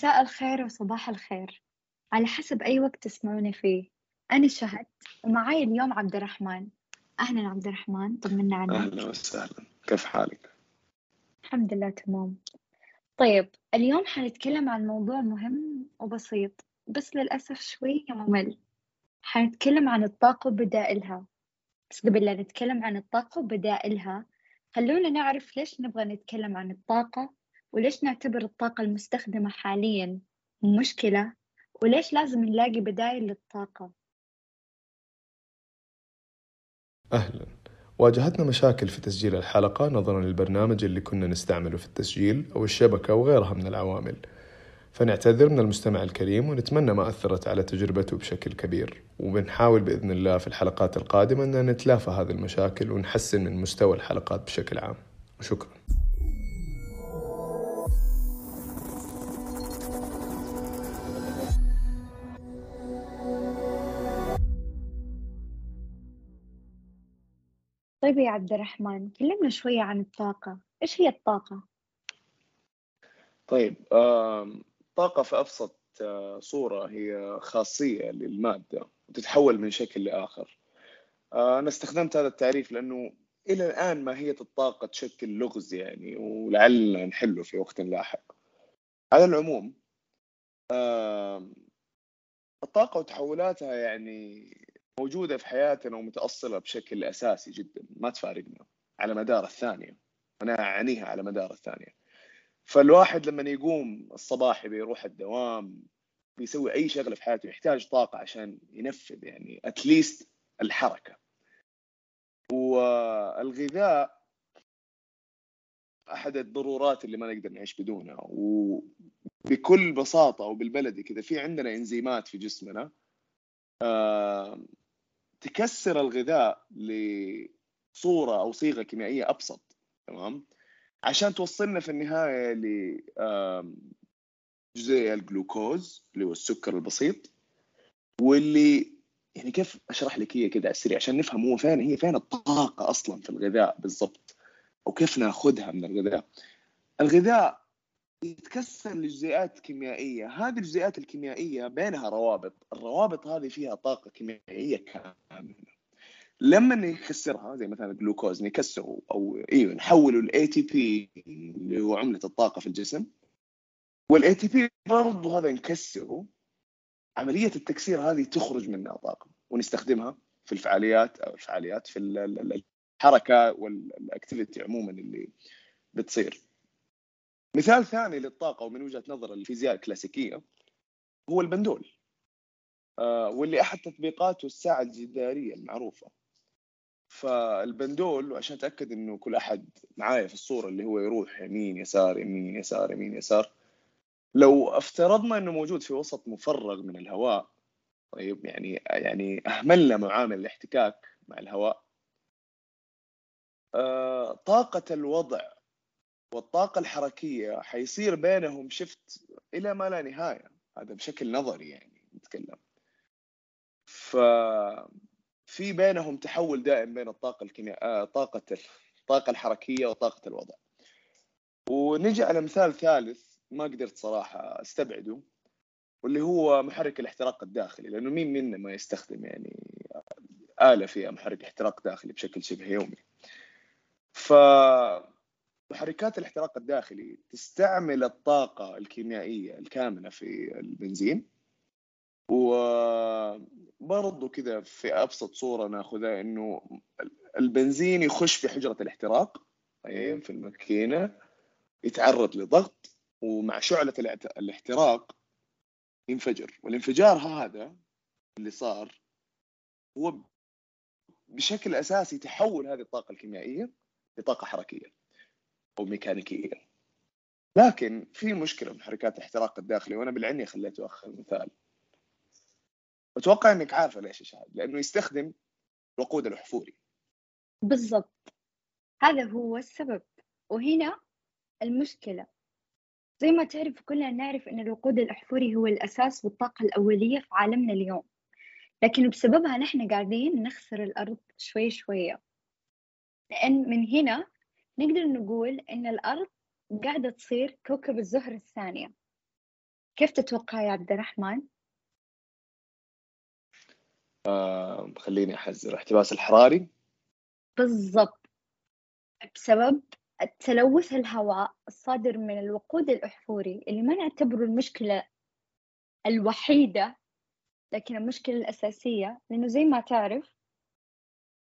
مساء الخير وصباح الخير. على حسب أي وقت تسمعوني فيه. أنا شهد ومعاي اليوم عبد الرحمن. أهلا عبد الرحمن. طمنا عنك أهلا وسهلا. كيف حالك؟ الحمد لله تمام. طيب اليوم حنتكلم عن موضوع مهم وبسيط بس للأسف شوي ممل. حنتكلم عن الطاقة وبدائلها بس قبل لا نتكلم عن الطاقة وبدائلها خلونا نعرف ليش نبغى نتكلم عن الطاقة وليش نعتبر الطاقة المستخدمة حاليا مشكلة وليش لازم نلاقي بدائل للطاقة. أهلا. واجهتنا مشاكل في تسجيل الحلقة نظرا للبرنامج اللي كنا نستعمله في التسجيل أو الشبكة وغيرها من العوامل. فنعتذر من المستمع الكريم ونتمنى ما أثرت على تجربته بشكل كبير. وبنحاول بإذن الله في الحلقات القادمة أن نتلافى هذه المشاكل ونحسن من مستوى الحلقات بشكل عام. وشكرا. طيب يا عبد الرحمن كلمنا شوية عن الطاقة. إيش هي الطاقة؟ طيب آم، طاقة في أبسط آه، صورة هي خاصية للمادة وتتحول من شكل لآخر. آه، أنا استخدمت هذا التعريف لأنه إلى الآن ماهية الطاقة تشكل لغز يعني ولعلنا نحله في وقت لاحق. على العموم الطاقة وتحولاتها يعني موجودة في حياتنا ومتأصلة بشكل أساسي جدا ما تفارقنا على مدار الثانية. أنا أعنيها على مدار الثانية. فالواحد لما يقوم الصباح بيروح الدوام بيسوي أي شغلة في حياته يحتاج طاقة عشان ينفذ يعني أتليست الحركة. والغذاء أحد الضرورات اللي ما نقدر نعيش بدونها وبكل بساطة وبالبلدي كذا في عندنا إنزيمات في جسمنا آه، تكسر الغذاء لصورة أو صيغة كيميائية أبسط تمام؟ عشان توصلنا في النهاية ل جزيء الجلوكوز اللي هو السكر البسيط واللي يعني كيف أشرح لك هي كده على السريع عشان نفهم هو فين هي فين الطاقة أصلا في الغذاء بالضبط أو كيف نأخذها من الغذاء؟ الغذاء يتكسر لجزيئات كيميائية هذه الجزيئات الكيميائية بينها روابط الروابط هذه فيها طاقة كيميائية كاملة. لما نكسرها زي مثلا الجلوكوز نكسره أو أيوه نحوله ل ATP اللي هو عملة الطاقة في الجسم. وال ATP برضه هذا نكسره. عملية التكسير هذه تخرج منها طاقة ونستخدمها في الفعاليات أو الفعاليات في ال- ال- الحركة وال activity عموما اللي بتصير. مثال ثاني للطاقة ومن وجهة نظر الفيزياء الكلاسيكية هو البندول. آه، واللي أحد تطبيقاته الساعة الجدارية المعروفة. فالبندول وعشان أتأكد إنه كل أحد معايا في الصورة اللي هو يروح يمين يسار يمين يسار يمين يسار لو افترضنا إنه موجود في وسط مفرغ من الهواء طيب يعني يعني أهملنا معامل الاحتكاك مع الهواء. آه، طاقة الوضع والطاقة الحركية حيصير بينهم شفت إلى ما لا نهاية. هذا بشكل نظري يعني نتكلم. ففي بينهم تحول دائم بين الطاقة الكيمياء آه، طاقة الطاقة الحركية وطاقة الوضع. ونجي على مثال ثالث ما قدرت صراحة أستبعده واللي هو محرك الاحتراق الداخلي. لأنه مين منا ما يستخدم يعني آلة فيها محرك احتراق داخلي بشكل شبه يومي؟ ف محركات الاحتراق الداخلي تستعمل الطاقة الكيميائية الكامنة في البنزين وبرضه كذا في أبسط صورة ناخذها إنه البنزين يخش في حجرة الاحتراق طيب في الماكينة يتعرض لضغط ومع الإعت- الاحتراق ينفجر. والانفجار هذا اللي صار هو بشكل أساسي تحول هذه الطاقة الكيميائية لطاقة حركية أو ميكانيكية. لكن في مشكلة في محركات الاحتراق الداخلي وأنا بالعني خليته آخر مثال. أتوقع إنك عارفة ليش يا لأنه يستخدم الوقود الأحفوري بالضبط. هذا هو السبب. وهنا المشكلة. زي ما تعرف كلنا نعرف أن الوقود الأحفوري هو الأساس والطاقة الأولية في عالمنا اليوم. لكن بسببها نحن قاعدين نخسر الأرض شوي شوية. لأن من هنا نقدر نقول إن الأرض قاعدة تصير كوكب الزهرة الثانية. كيف تتوقع يا عبد الرحمن؟ آه خليني أحذر. الاحتباس الحراري. بالضبط. بسبب التلوث الهواء الصادر من الوقود الأحفوري اللي ما نعتبره المشكلة الوحيدة لكن المشكلة الأساسية لأنه زي ما تعرف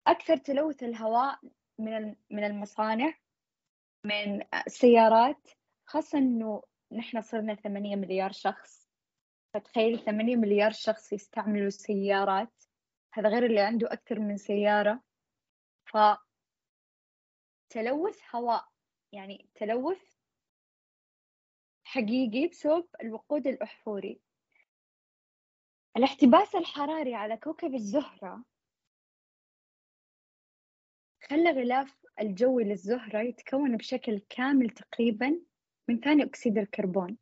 أكثر تلوث الهواء من من المصانع من السيارات خاصة إنه نحن صرنا ثمانية مليار شخص. فتخيل ثمانية مليار شخص يستعملوا السيارات. هذا غير اللي عنده أكثر من سيارة. ف تلوث هواء يعني تلوث حقيقي بسبب الوقود الأحفوري. الاحتباس الحراري على كوكب الزهرة خلى غلاف الجوي للزهرة يتكون بشكل كامل تقريبا من ثاني أكسيد الكربون.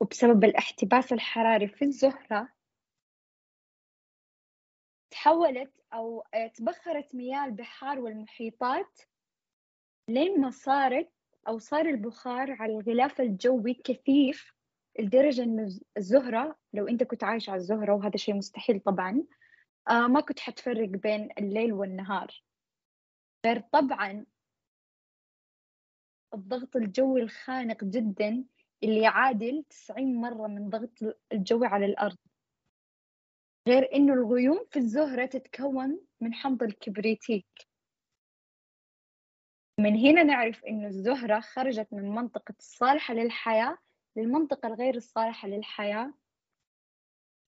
وبسبب الاحتباس الحراري في الزهرة تحولت أو تبخرت مياه البحار والمحيطات لين ما صارت أو صار البخار على الغلاف الجوي كثيف لدرجة إنه الزهرة لو أنت كنت عايش على الزهرة وهذا شيء مستحيل طبعا آه ما كنت حتفرق بين الليل والنهار. غير طبعا الضغط الجوي الخانق جدا اللي يعادل 90 مرة من ضغط الجوي على الأرض. غير إنه الغيوم في الزهرة تتكون من حمض الكبريتيك. من هنا نعرف إنه الزهرة خرجت من منطقة الصالحة للحياة للمنطقة الغير الصالحة للحياة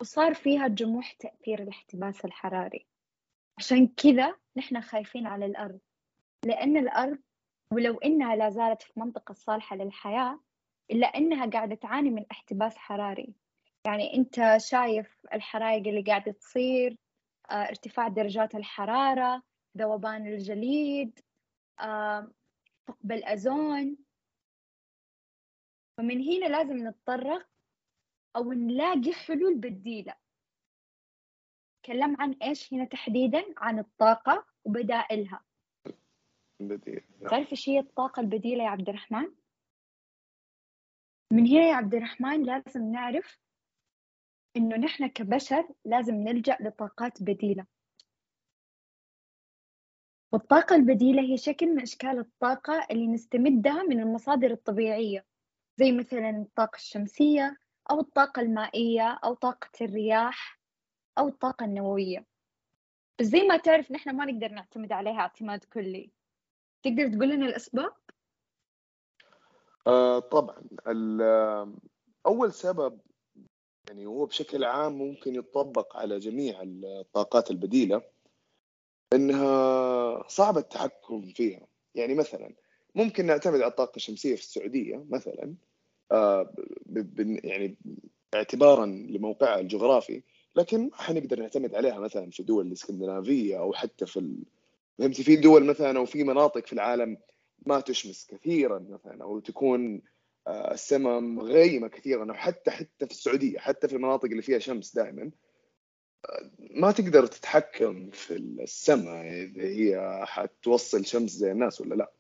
وصار فيها جموح تأثير الاحتباس الحراري. عشان كذا نحن خايفين على الأرض لأن الأرض ولو إنها لا زالت في منطقة صالحة للحياة إلا إنها قاعدة تعاني من احتباس حراري. يعني أنت شايف الحرائق اللي قاعدة تصير آه ارتفاع درجات الحرارة ذوبان الجليد آه ثقب الأوزون فمن هنا لازم نتطرق أو نلاقي حلول بديلة. تكلم عن إيش هنا تحديدا؟ عن الطاقة وبدائلها. بديل نعم. تعرف إيش هي الطاقة البديلة يا عبد الرحمن؟ من هنا يا عبد الرحمن لازم نعرف إنه نحن كبشر لازم نلجأ لطاقات بديلة. والطاقة البديلة هي شكل من أشكال الطاقة اللي نستمدها من المصادر الطبيعية زي مثلا الطاقة الشمسية أو الطاقة المائية أو طاقة الرياح أو الطاقة النووية. بس زي ما تعرف نحن ما نقدر نعتمد عليها اعتماد كلي. تقدر تقول لنا الأسباب؟ آه طبعا أول سبب يعني هو بشكل عام ممكن يطبق على جميع الطاقات البديلة إنها صعب التحكم فيها يعني مثلا ممكن نعتمد على الطاقة الشمسية في السعودية مثلا آه يعني اعتبارا لموقعها الجغرافي لكن ما حنقدر نعتمد عليها مثلا في دول الإسكندنافية أو حتى في. فهمتي في دول مثلا أو في مناطق في العالم ما تشمس كثيرا مثلا أو تكون آه، السماء غيمة كثيرا أو حتى حتى في السعودية حتى في المناطق اللي فيها شمس دائما. آه، ما تقدر تتحكم في السماء إذا هي حتوصل شمس زي الناس ولا لا.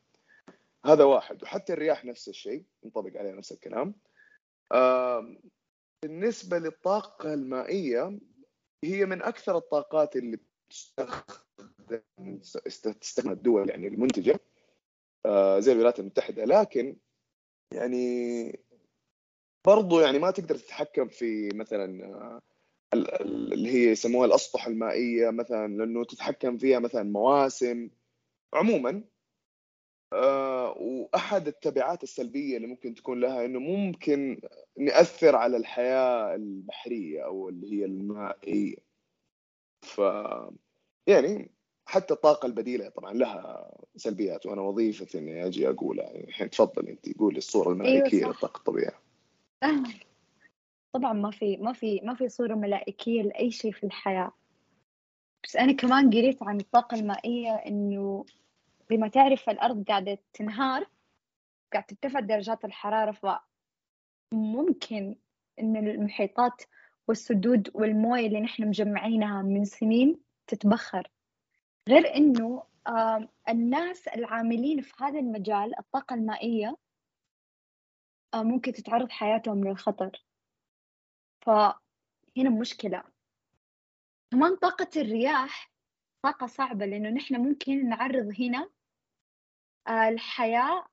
هذا واحد. وحتى الرياح نفس الشيء. ينطبق عليها نفس الكلام. بالنسبة للطاقة المائية هي من أكثر الطاقات اللي تستخدم الدول يعني المنتجة. آه، زي الولايات المتحدة. لكن يعني برضو يعني ما تقدر تتحكم في مثلا آه، اللي هي يسموها الاسطح المائية مثلا لأنه تتحكم فيها مثلا مواسم. عموما آه، وأحد التبعات السلبية اللي ممكن تكون لها إنه ممكن نأثر على الحياة البحرية أو اللي هي المائية. ف يعني حتى الطاقة البديلة طبعا لها سلبيات وأنا وظيفتي إني أجي اقولها يعني الحين تفضلي أنت قولي الصورة الملائكية أيوة للطاقة الطبيعية. طبعا ما في ما في ما في صورة ملائكية لأي شيء في الحياة. بس أنا كمان قريت عن الطاقة المائية إنه زي ما تعرف الأرض قاعدة تنهار قاعدة ترتفع درجات الحرارة فممكن إن المحيطات والسدود والموية اللي نحن مجمعينها من سنين تتبخر. غير آم، الناس العاملين في هذا المجال الطاقة المائية آه، ممكن تتعرض حياتهم للخطر. فهنا مشكلة. كمان طاقة الرياح طاقة صعبة لأنه نحن ممكن نعرض هنا آه، الحياة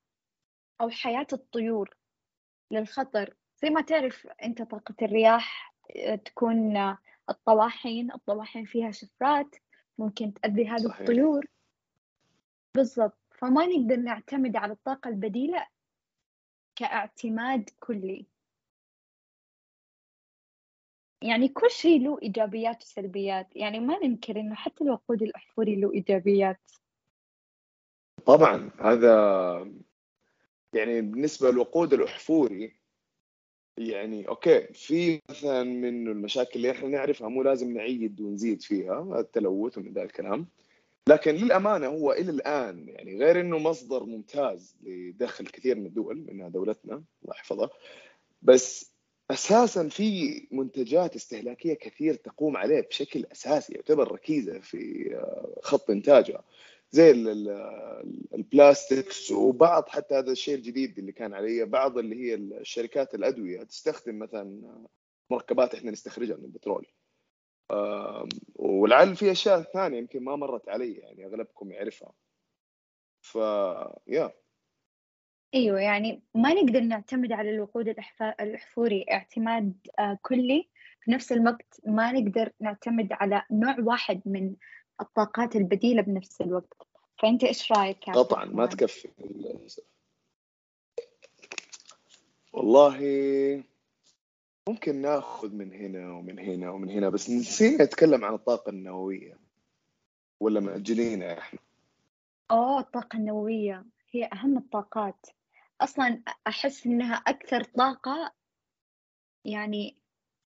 أو حياة الطيور للخطر. زي ما تعرف أنت طاقة الرياح آه، تكون الطواحين الطواحين فيها شفرات. ممكن تأذي هذه صحيح. الطيور. بالضبط. فما نقدر نعتمد على الطاقة البديلة كاعتماد كلي. يعني كل شيء له إيجابيات وسلبيات. يعني ما ننكر إنه حتى الوقود الأحفوري له إيجابيات. طبعا هذا يعني بالنسبة للوقود الأحفوري يعني okay. في مثلا من المشاكل اللي إحنا نعرفها مو لازم نعيد ونزيد فيها التلوث ومن ذا الكلام. لكن للأمانة هو إلى الآن يعني غير إنه مصدر ممتاز لدخل كثير من الدول منها دولتنا الله يحفظها. بس أساسا في منتجات استهلاكية كثير تقوم عليه بشكل أساسي يعتبر ركيزة في آه، خط إنتاجها. زي ال- ال- البلاستكس وبعض حتى هذا الشيء الجديد اللي كان عليه بعض اللي هي الشركات الأدوية تستخدم مثلا مركبات إحنا نستخرجها من البترول. ولعل في أشياء ثانية يمكن ما مرت علي يعني أغلبكم يعرفها. ف يا أيوة يعني ما نقدر نعتمد على الوقود الأحفوري اعتماد آه، كلي. في نفس الوقت ما نقدر نعتمد على نوع واحد من الطاقات البديلة بنفس الوقت. فأنت إيش رأيك قطعا ما؟ تكفي. والله ممكن ناخذ من هنا ومن هنا ومن هنا بس نسينا نتكلم عن الطاقة النووية. ولا مأجلينها إحنا؟ أوه الطاقة النووية هي أهم الطاقات. أصلا أحس إنها أكثر طاقة يعني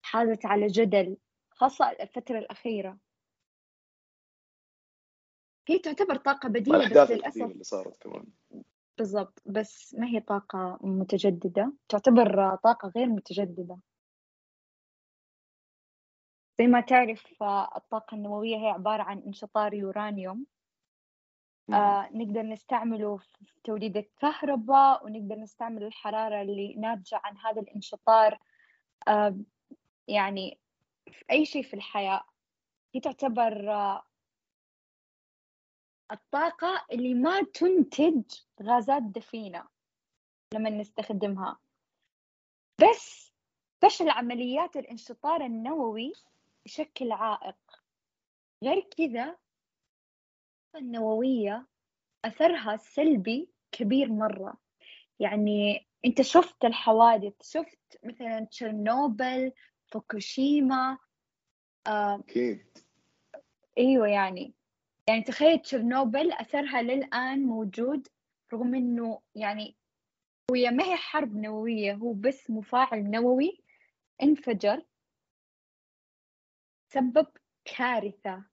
حازت على جدل خاصة الفترة الأخيرة. هي تعتبر طاقة بديلة بس للأسف اللي صارت كمان. بالضبط بس ما هي طاقة متجددة. تعتبر طاقة غير متجددة. زي ما تعرف الطاقة النووية هي عبارة عن انشطار يورانيوم. آه نقدر نستعمله في توليد الكهرباء ونقدر نستعمل الحرارة اللي ناتجة عن هذا الانشطار آه يعني في أي شيء في الحياة. هي تعتبر آه الطاقة اللي ما تنتج غازات دفينة لما نستخدمها. بس فشل عمليات الانشطار النووي يشكل عائق. غير كذا النووية أثرها السلبي كبير مرة. يعني أنت شفت الحوادث شفت مثلا تشيرنوبل فوكوشيما آه أكيد. أيوة يعني. يعني تخيل تشيرنوبل أثرها للآن موجود رغم إنه يعني هي ما هي حرب نووية هو بس مفاعل نووي انفجر سبب كارثة.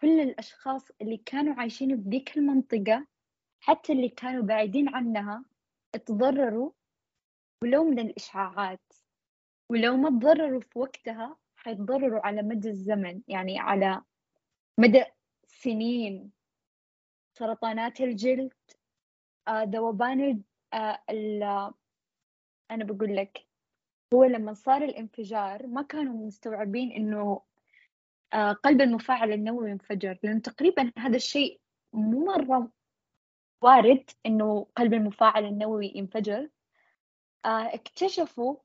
كل الأشخاص اللي كانوا عايشين بذيك المنطقة حتى اللي كانوا بعيدين عنها تضرروا ولو من الإشعاعات ولو ما تضرروا في وقتها حيتضرروا على مدى الزمن يعني على مدى سنين. سرطانات الجلد آه، ذوبان آه، ال- أنا بقول لك هو لما صار الانفجار ما كانوا مستوعبين إنه آه، قلب المفاعل النووي انفجر لأنه تقريبا هذا الشيء مو مرة وارد إنه قلب المفاعل النووي ينفجر. آه، اكتشفوا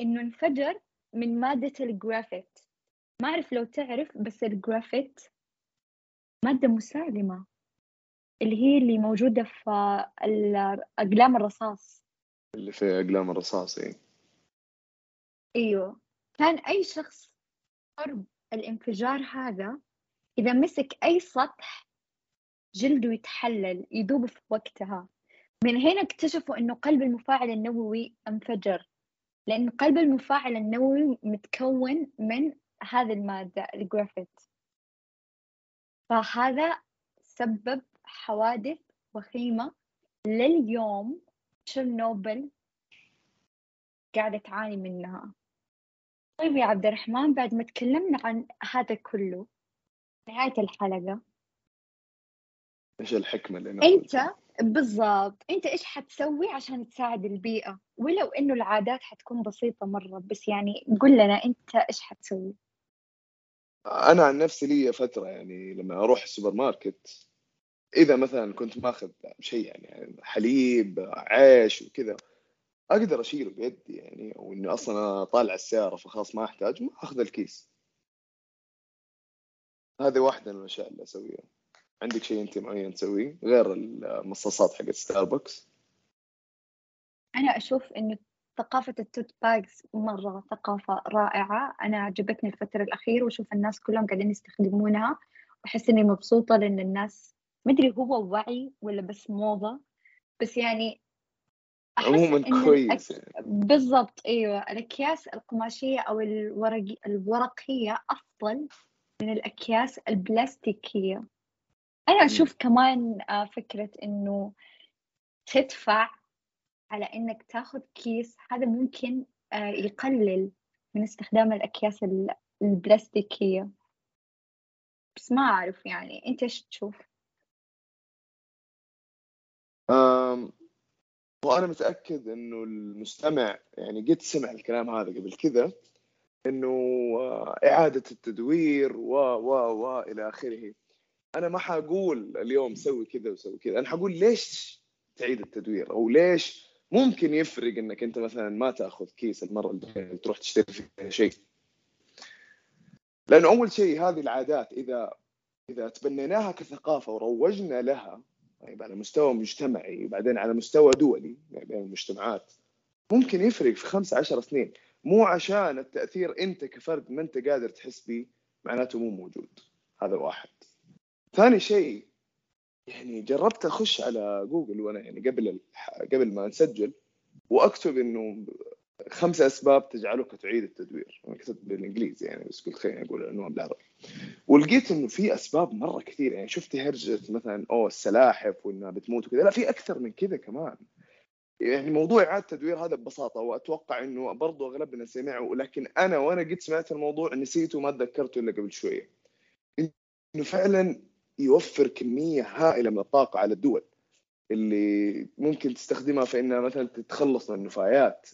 إنه انفجر من مادة الجرافيت. ما أعرف لو تعرف بس الجرافيت مادة مسالمة اللي هي اللي موجودة في أقلام الرصاص. اللي في أقلام الرصاص إيه. أيوه. كان أي شخص قرب الانفجار هذا إذا مسك أي سطح جلده يتحلل يذوب في وقتها. من هنا اكتشفوا إنه قلب المفاعل النووي انفجر لأن قلب المفاعل النووي متكون من هذه المادة الجرافيت. فهذا سبب حوادث وخيمة لليوم تشيرنوبل قاعدة تعاني منها. طيب يا عبد الرحمن بعد ما تكلمنا عن هذا كله نهاية الحلقة. إيش الحكمة اللي أنت بالضبط أنت إيش حتسوي عشان تساعد البيئة؟ ولو إنه العادات حتكون بسيطة مرة بس يعني قل لنا أنت إيش حتسوي. أنا عن نفسي لي فترة يعني لما أروح السوبر ماركت إذا مثلا كنت ماخذ شيء يعني حليب عيش وكذا أقدر أشيله بيدي يعني أو اني أصلا طالع السياره فخلاص ما أحتاج ما أخذ الكيس. هذه واحدة من الأشياء اللي أسويها. عندك شيء أنت معين تسويه؟ غير المصاصات حقت ستاربكس أنا أشوف انه ثقافة التوت باجز مرة ثقافة رائعة. أنا عجبتني الفترة الأخيرة وأشوف الناس كلهم قاعدين يستخدمونها. وأحس إني مبسوطة لأن الناس مدري هو وعي ولا بس موضة. بس يعني عموما كويس الأك... يعني. بالضبط أيوة. الأكياس القماشية أو الورقي... الورقية أفضل من الأكياس البلاستيكية. أنا أشوف كمان آه، فكرة إنه تدفع على إنك تاخذ كيس هذا ممكن آه، يقلل من استخدام الأكياس ال- البلاستيكية. بس ما أعرف يعني. أنت إيش تشوف؟ وأنا متأكد إنه المستمع يعني قد سمع الكلام هذا قبل كذا إنه آه، إعادة التدوير و و و إلى آخره. أنا ما حقول اليوم سوي كذا وسوي كذا. أنا حقول ليش تعيد التدوير؟ أو ليش ممكن يفرق إنك أنت مثلا ما تأخذ كيس المره الجايه تروح تشتري فيها شيء. لأنه أول شيء هذه العادات إذا إذا تبنيناها كثقافة وروجنا لها طيب على مستوى مجتمعي وبعدين على مستوى دولي يعني بين المجتمعات ممكن يفرق في خمسة عشر سنين. مو عشان التأثير أنت كفرد ما أنت قادر تحس به معناته مو موجود. هذا واحد. ثاني شيء يعني جربت أخش على جوجل وأنا يعني قبل الح... قبل ما نسجل وأكتب إنه خمس أسباب تجعلك تعيد التدوير. أنا كتبت بالإنجليزي يعني بس قلت خليني أقول العنوان بالعربي ولقيت إنه في أسباب مرة كثير. يعني شفت هرجة مثلا أوه السلاحف وإنها بتموت وكذا. لا في أكثر من كذا كمان. يعني موضوع إعادة التدوير هذا ببساطة وأتوقع إنه برضو أغلبنا سمعه لكن أنا وأنا قد سمعت الموضوع نسيته وما تذكرته إلا قبل شوية. إنه فعلا يوفر كمية هائلة من الطاقة على الدول اللي ممكن تستخدمها في إنها مثلا تتخلص من النفايات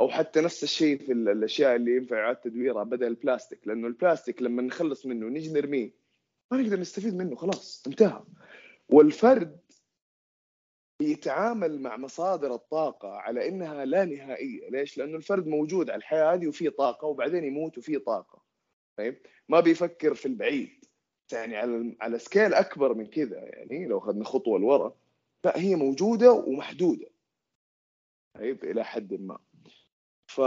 أو حتى نفس الشيء في ال- الأشياء اللي ينفع إعادة تدويرها بدل البلاستيك لأنه البلاستيك لما نخلص منه نيجي نرميه ما نقدر نستفيد منه خلاص انتهى والفرد يتعامل مع مصادر الطاقة على إنها لا نهائية، ليش؟ لأنه الفرد موجود على الحياة هذه وفيه طاقة وبعدين يموت وفيه طاقة. طيب؟ ما بيفكر في البعيد. يعني على على سكيل أكبر من كذا يعني لو أخذنا خطوة لورا لا هي موجودة ومحدودة. طيب إلى حد ما. ف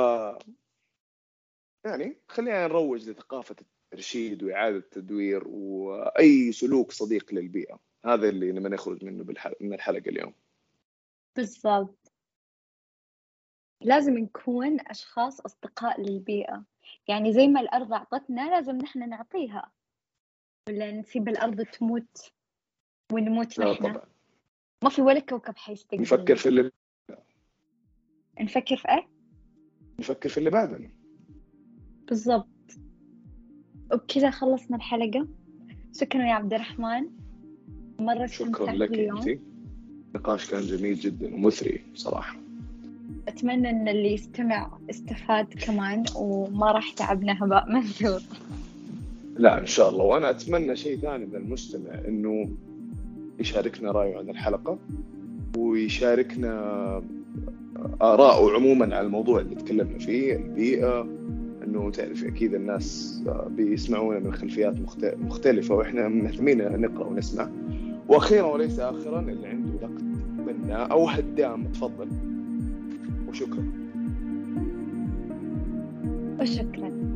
يعني خلينا نروج لثقافة الترشيد وإعادة التدوير وأي سلوك صديق للبيئة. هذا اللي نبغى نخرج منه بالحلقة من الحلقة اليوم. بالضبط. لازم نكون أشخاص أصدقاء للبيئة. يعني زي ما الأرض أعطتنا لازم نحن نعطيها. ولا نسيب الأرض تموت ونموت لا نحن؟ طبعا. ما في ولا كوكب حيستقبل نفكر في اللي نفكر في إيه؟ نفكر في اللي بعدنا بالضبط. وبكذا خلصنا الحلقة. شكرا يا عبد الرحمن. مرة شكرا لك اليوم. انت النقاش كان جميل جدا ومثري صراحة أتمنى إن اللي يستمع استفاد كمان وما راح تعبنا هباء منثور لا إن شاء الله. وأنا أتمنى شيء ثاني من المستمع إنه يشاركنا رأيه عن الحلقة ويشاركنا آراءه عموما على الموضوع اللي تكلمنا فيه البيئة إنه تعرف أكيد الناس بيسمعونا من خلفيات مخت- مختلفة وإحنا مهتمين نقرأ ونسمع. وأخيرا وليس اخرا اللي عنده نقد بناء أو هدام تفضل. وشكرا. وشكرا.